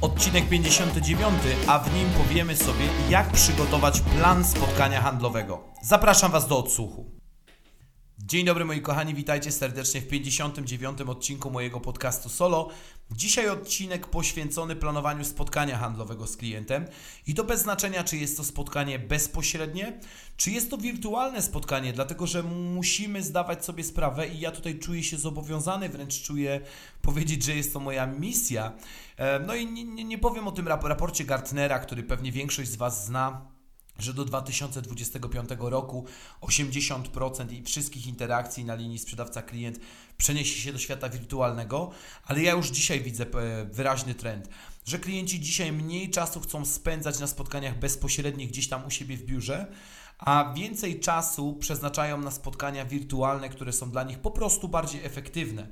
Odcinek 59, a w nim powiemy sobie, jak przygotować plan spotkania handlowego. Zapraszam Was do odsłuchu. Dzień dobry moi kochani, witajcie serdecznie w 59 odcinku mojego podcastu Solo. Dzisiaj odcinek poświęcony planowaniu spotkania handlowego z klientem i to bez znaczenia, czy jest to spotkanie bezpośrednie, czy jest to wirtualne spotkanie, dlatego że musimy zdawać sobie sprawę i ja tutaj czuję się zobowiązany, wręcz czuję powiedzieć, że jest to moja misja. E, no i nie, nie powiem o tym raporcie Gartnera, który pewnie większość z Was zna że do 2025 roku 80% i wszystkich interakcji na linii sprzedawca-klient przeniesie się do świata wirtualnego, ale ja już dzisiaj widzę e, wyraźny trend, że klienci dzisiaj mniej czasu chcą spędzać na spotkaniach bezpośrednich gdzieś tam u siebie w biurze, a więcej czasu przeznaczają na spotkania wirtualne, które są dla nich po prostu bardziej efektywne.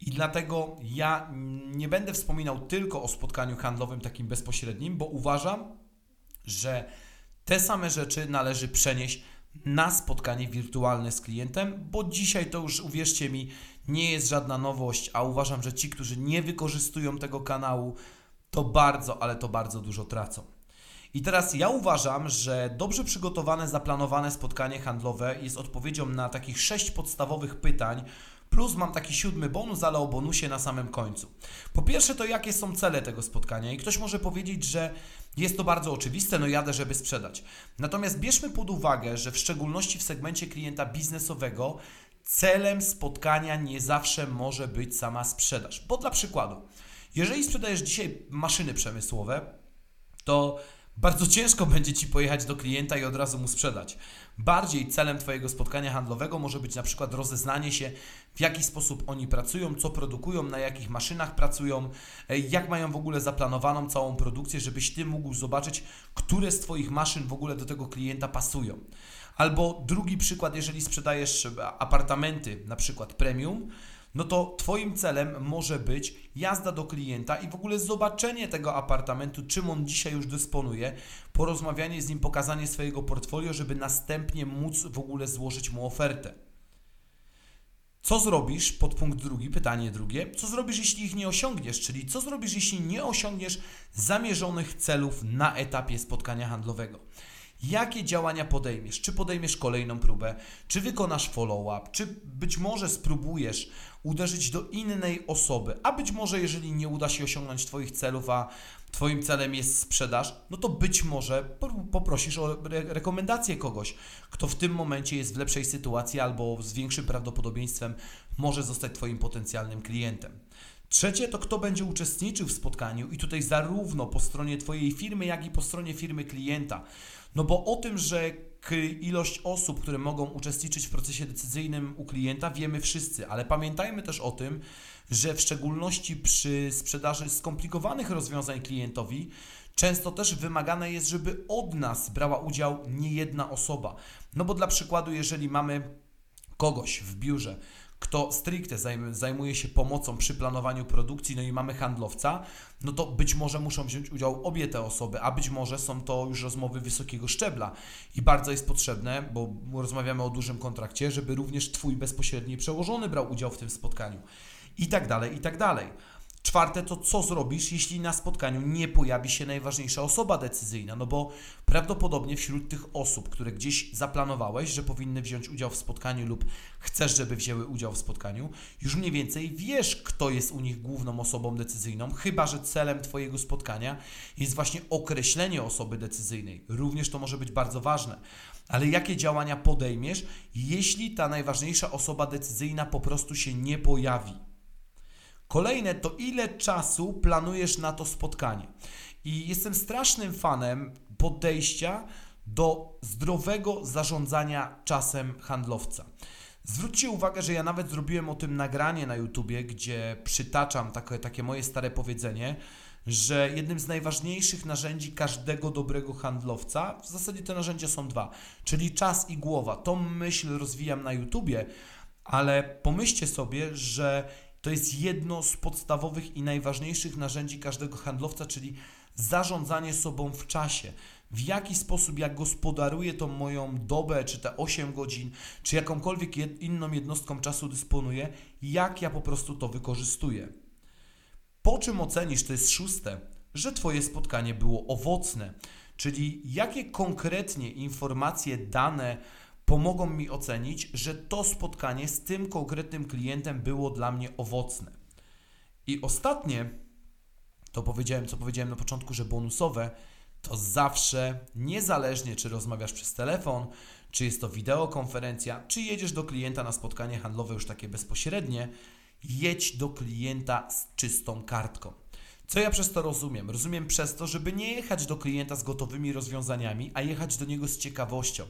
I dlatego ja nie będę wspominał tylko o spotkaniu handlowym takim bezpośrednim, bo uważam, że te same rzeczy należy przenieść na spotkanie wirtualne z klientem, bo dzisiaj to już uwierzcie mi, nie jest żadna nowość, a uważam, że ci, którzy nie wykorzystują tego kanału, to bardzo, ale to bardzo dużo tracą. I teraz ja uważam, że dobrze przygotowane, zaplanowane spotkanie handlowe jest odpowiedzią na takich sześć podstawowych pytań, Plus mam taki siódmy bonus, ale o bonusie na samym końcu. Po pierwsze to jakie są cele tego spotkania i ktoś może powiedzieć, że jest to bardzo oczywiste, no jadę, żeby sprzedać. Natomiast bierzmy pod uwagę, że w szczególności w segmencie klienta biznesowego celem spotkania nie zawsze może być sama sprzedaż. Bo dla przykładu, jeżeli sprzedajesz dzisiaj maszyny przemysłowe, to bardzo ciężko będzie Ci pojechać do klienta i od razu mu sprzedać. Bardziej celem Twojego spotkania handlowego może być na przykład rozeznanie się, w jaki sposób oni pracują, co produkują, na jakich maszynach pracują, e, jak mają w ogóle zaplanowaną całą produkcję, żebyś Ty mógł zobaczyć, które z Twoich maszyn w ogóle do tego klienta pasują. Albo drugi przykład, jeżeli sprzedajesz apartamenty, na przykład premium, no to Twoim celem może być jazda do klienta i w ogóle zobaczenie tego apartamentu, czym on dzisiaj już dysponuje, porozmawianie z nim, pokazanie swojego portfolio, żeby następnie móc w ogóle złożyć mu ofertę. Co zrobisz, podpunkt drugi, pytanie drugie, co zrobisz, jeśli ich nie osiągniesz, czyli co zrobisz, jeśli nie osiągniesz zamierzonych celów na etapie spotkania handlowego? Jakie działania podejmiesz? Czy podejmiesz kolejną próbę? Czy wykonasz follow-up? Czy być może spróbujesz uderzyć do innej osoby? A być może, jeżeli nie uda się osiągnąć Twoich celów, a Twoim celem jest sprzedaż, no to być może poprosisz o rekomendację kogoś, kto w tym momencie jest w lepszej sytuacji albo z większym prawdopodobieństwem może zostać Twoim potencjalnym klientem. Trzecie to kto będzie uczestniczył w spotkaniu i tutaj zarówno po stronie Twojej firmy, jak i po stronie firmy klienta. No bo o tym, że ilość osób, które mogą uczestniczyć w procesie decyzyjnym u klienta, wiemy wszyscy, ale pamiętajmy też o tym, że w szczególności przy sprzedaży skomplikowanych rozwiązań klientowi, często też wymagane jest, żeby od nas brała udział nie jedna osoba. No bo dla przykładu, jeżeli mamy kogoś w biurze, kto stricte zajmuje się pomocą przy planowaniu produkcji, no i mamy handlowca, no to być może muszą wziąć udział obie te osoby, a być może są to już rozmowy wysokiego szczebla. I bardzo jest potrzebne, bo rozmawiamy o dużym kontrakcie, żeby również Twój bezpośredni przełożony brał udział w tym spotkaniu. I tak dalej, i tak dalej. Czwarte to co zrobisz, jeśli na spotkaniu nie pojawi się najważniejsza osoba decyzyjna, no bo prawdopodobnie wśród tych osób, które gdzieś zaplanowałeś, że powinny wziąć udział w spotkaniu lub chcesz, żeby wzięły udział w spotkaniu, już mniej więcej wiesz, kto jest u nich główną osobą decyzyjną, chyba że celem Twojego spotkania jest właśnie określenie osoby decyzyjnej. Również to może być bardzo ważne. Ale jakie działania podejmiesz, jeśli ta najważniejsza osoba decyzyjna po prostu się nie pojawi? Kolejne to ile czasu planujesz na to spotkanie. I jestem strasznym fanem podejścia do zdrowego zarządzania czasem handlowca. Zwróćcie uwagę, że ja nawet zrobiłem o tym nagranie na YouTubie, gdzie przytaczam takie, takie moje stare powiedzenie, że jednym z najważniejszych narzędzi każdego dobrego handlowca, w zasadzie te narzędzia są dwa, czyli czas i głowa. Tą myśl rozwijam na YouTubie, ale pomyślcie sobie, że to jest jedno z podstawowych i najważniejszych narzędzi każdego handlowca, czyli zarządzanie sobą w czasie. W jaki sposób ja gospodaruję tą moją dobę, czy te 8 godzin, czy jakąkolwiek inną jednostką czasu dysponuję, jak ja po prostu to wykorzystuję. Po czym ocenisz, to jest szóste, że Twoje spotkanie było owocne, czyli jakie konkretnie informacje, dane pomogą mi ocenić, że to spotkanie z tym konkretnym klientem było dla mnie owocne. I ostatnie, to powiedziałem, co powiedziałem na początku, że bonusowe, to zawsze, niezależnie czy rozmawiasz przez telefon, czy jest to wideokonferencja, czy jedziesz do klienta na spotkanie handlowe już takie bezpośrednie, jedź do klienta z czystą kartką. Co ja przez to rozumiem? Rozumiem przez to, żeby nie jechać do klienta z gotowymi rozwiązaniami, a jechać do niego z ciekawością.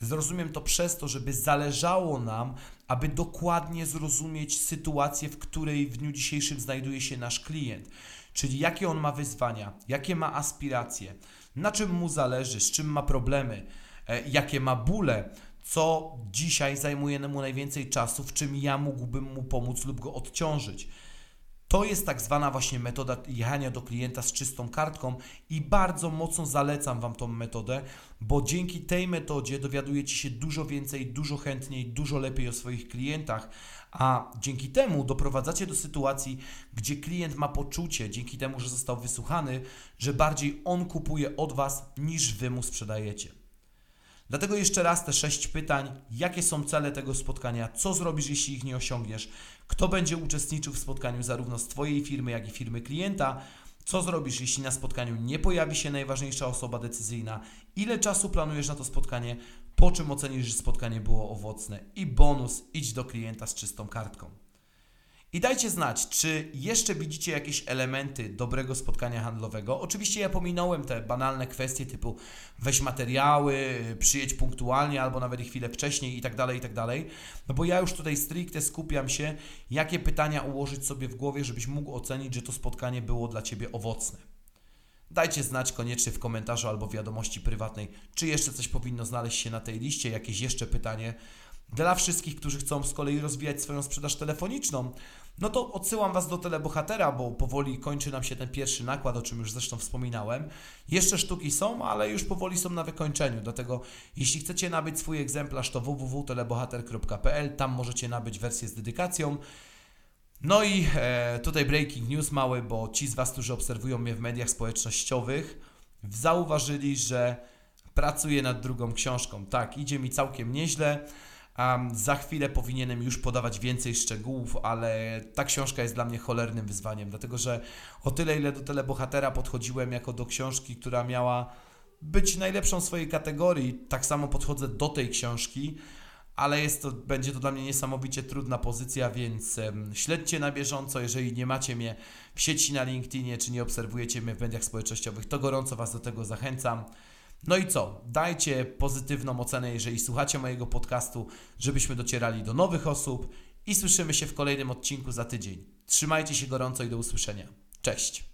Zrozumiem to przez to, żeby zależało nam, aby dokładnie zrozumieć sytuację, w której w dniu dzisiejszym znajduje się nasz klient. Czyli jakie on ma wyzwania, jakie ma aspiracje, na czym mu zależy, z czym ma problemy, e, jakie ma bóle, co dzisiaj zajmuje mu najwięcej czasu, w czym ja mógłbym mu pomóc lub go odciążyć. To jest tak zwana właśnie metoda jechania do klienta z czystą kartką i bardzo mocno zalecam Wam tą metodę, bo dzięki tej metodzie dowiadujecie się dużo więcej, dużo chętniej, dużo lepiej o swoich klientach, a dzięki temu doprowadzacie do sytuacji, gdzie klient ma poczucie, dzięki temu, że został wysłuchany, że bardziej on kupuje od Was niż Wy mu sprzedajecie. Dlatego jeszcze raz te sześć pytań. Jakie są cele tego spotkania? Co zrobisz, jeśli ich nie osiągniesz? Kto będzie uczestniczył w spotkaniu zarówno z Twojej firmy, jak i firmy klienta? Co zrobisz, jeśli na spotkaniu nie pojawi się najważniejsza osoba decyzyjna? Ile czasu planujesz na to spotkanie? Po czym ocenisz, że spotkanie było owocne? I bonus, idź do klienta z czystą kartką. I dajcie znać, czy jeszcze widzicie jakieś elementy dobrego spotkania handlowego. Oczywiście ja pominąłem te banalne kwestie typu weź materiały, przyjedź punktualnie albo nawet chwilę wcześniej i tak dalej, i tak dalej. No bo ja już tutaj stricte skupiam się, jakie pytania ułożyć sobie w głowie, żebyś mógł ocenić, że to spotkanie było dla Ciebie owocne. Dajcie znać koniecznie w komentarzu albo wiadomości prywatnej, czy jeszcze coś powinno znaleźć się na tej liście, jakieś jeszcze pytanie. Dla wszystkich, którzy chcą z kolei rozwijać swoją sprzedaż telefoniczną, no to odsyłam Was do telebohatera, bo powoli kończy nam się ten pierwszy nakład, o czym już zresztą wspominałem. Jeszcze sztuki są, ale już powoli są na wykończeniu, dlatego jeśli chcecie nabyć swój egzemplarz, to www.telebohater.pl, tam możecie nabyć wersję z dedykacją. No i e, tutaj breaking news mały, bo ci z Was, którzy obserwują mnie w mediach społecznościowych, zauważyli, że pracuję nad drugą książką. Tak, idzie mi całkiem nieźle. Um, za chwilę powinienem już podawać więcej szczegółów, ale ta książka jest dla mnie cholernym wyzwaniem, dlatego że o tyle, ile do telebohatera podchodziłem jako do książki, która miała być najlepszą w swojej kategorii, tak samo podchodzę do tej książki, ale jest to, będzie to dla mnie niesamowicie trudna pozycja, więc um, śledźcie na bieżąco, jeżeli nie macie mnie w sieci na LinkedInie, czy nie obserwujecie mnie w mediach społecznościowych, to gorąco Was do tego zachęcam. No i co? Dajcie pozytywną ocenę, jeżeli słuchacie mojego podcastu, żebyśmy docierali do nowych osób i słyszymy się w kolejnym odcinku za tydzień. Trzymajcie się gorąco i do usłyszenia. Cześć!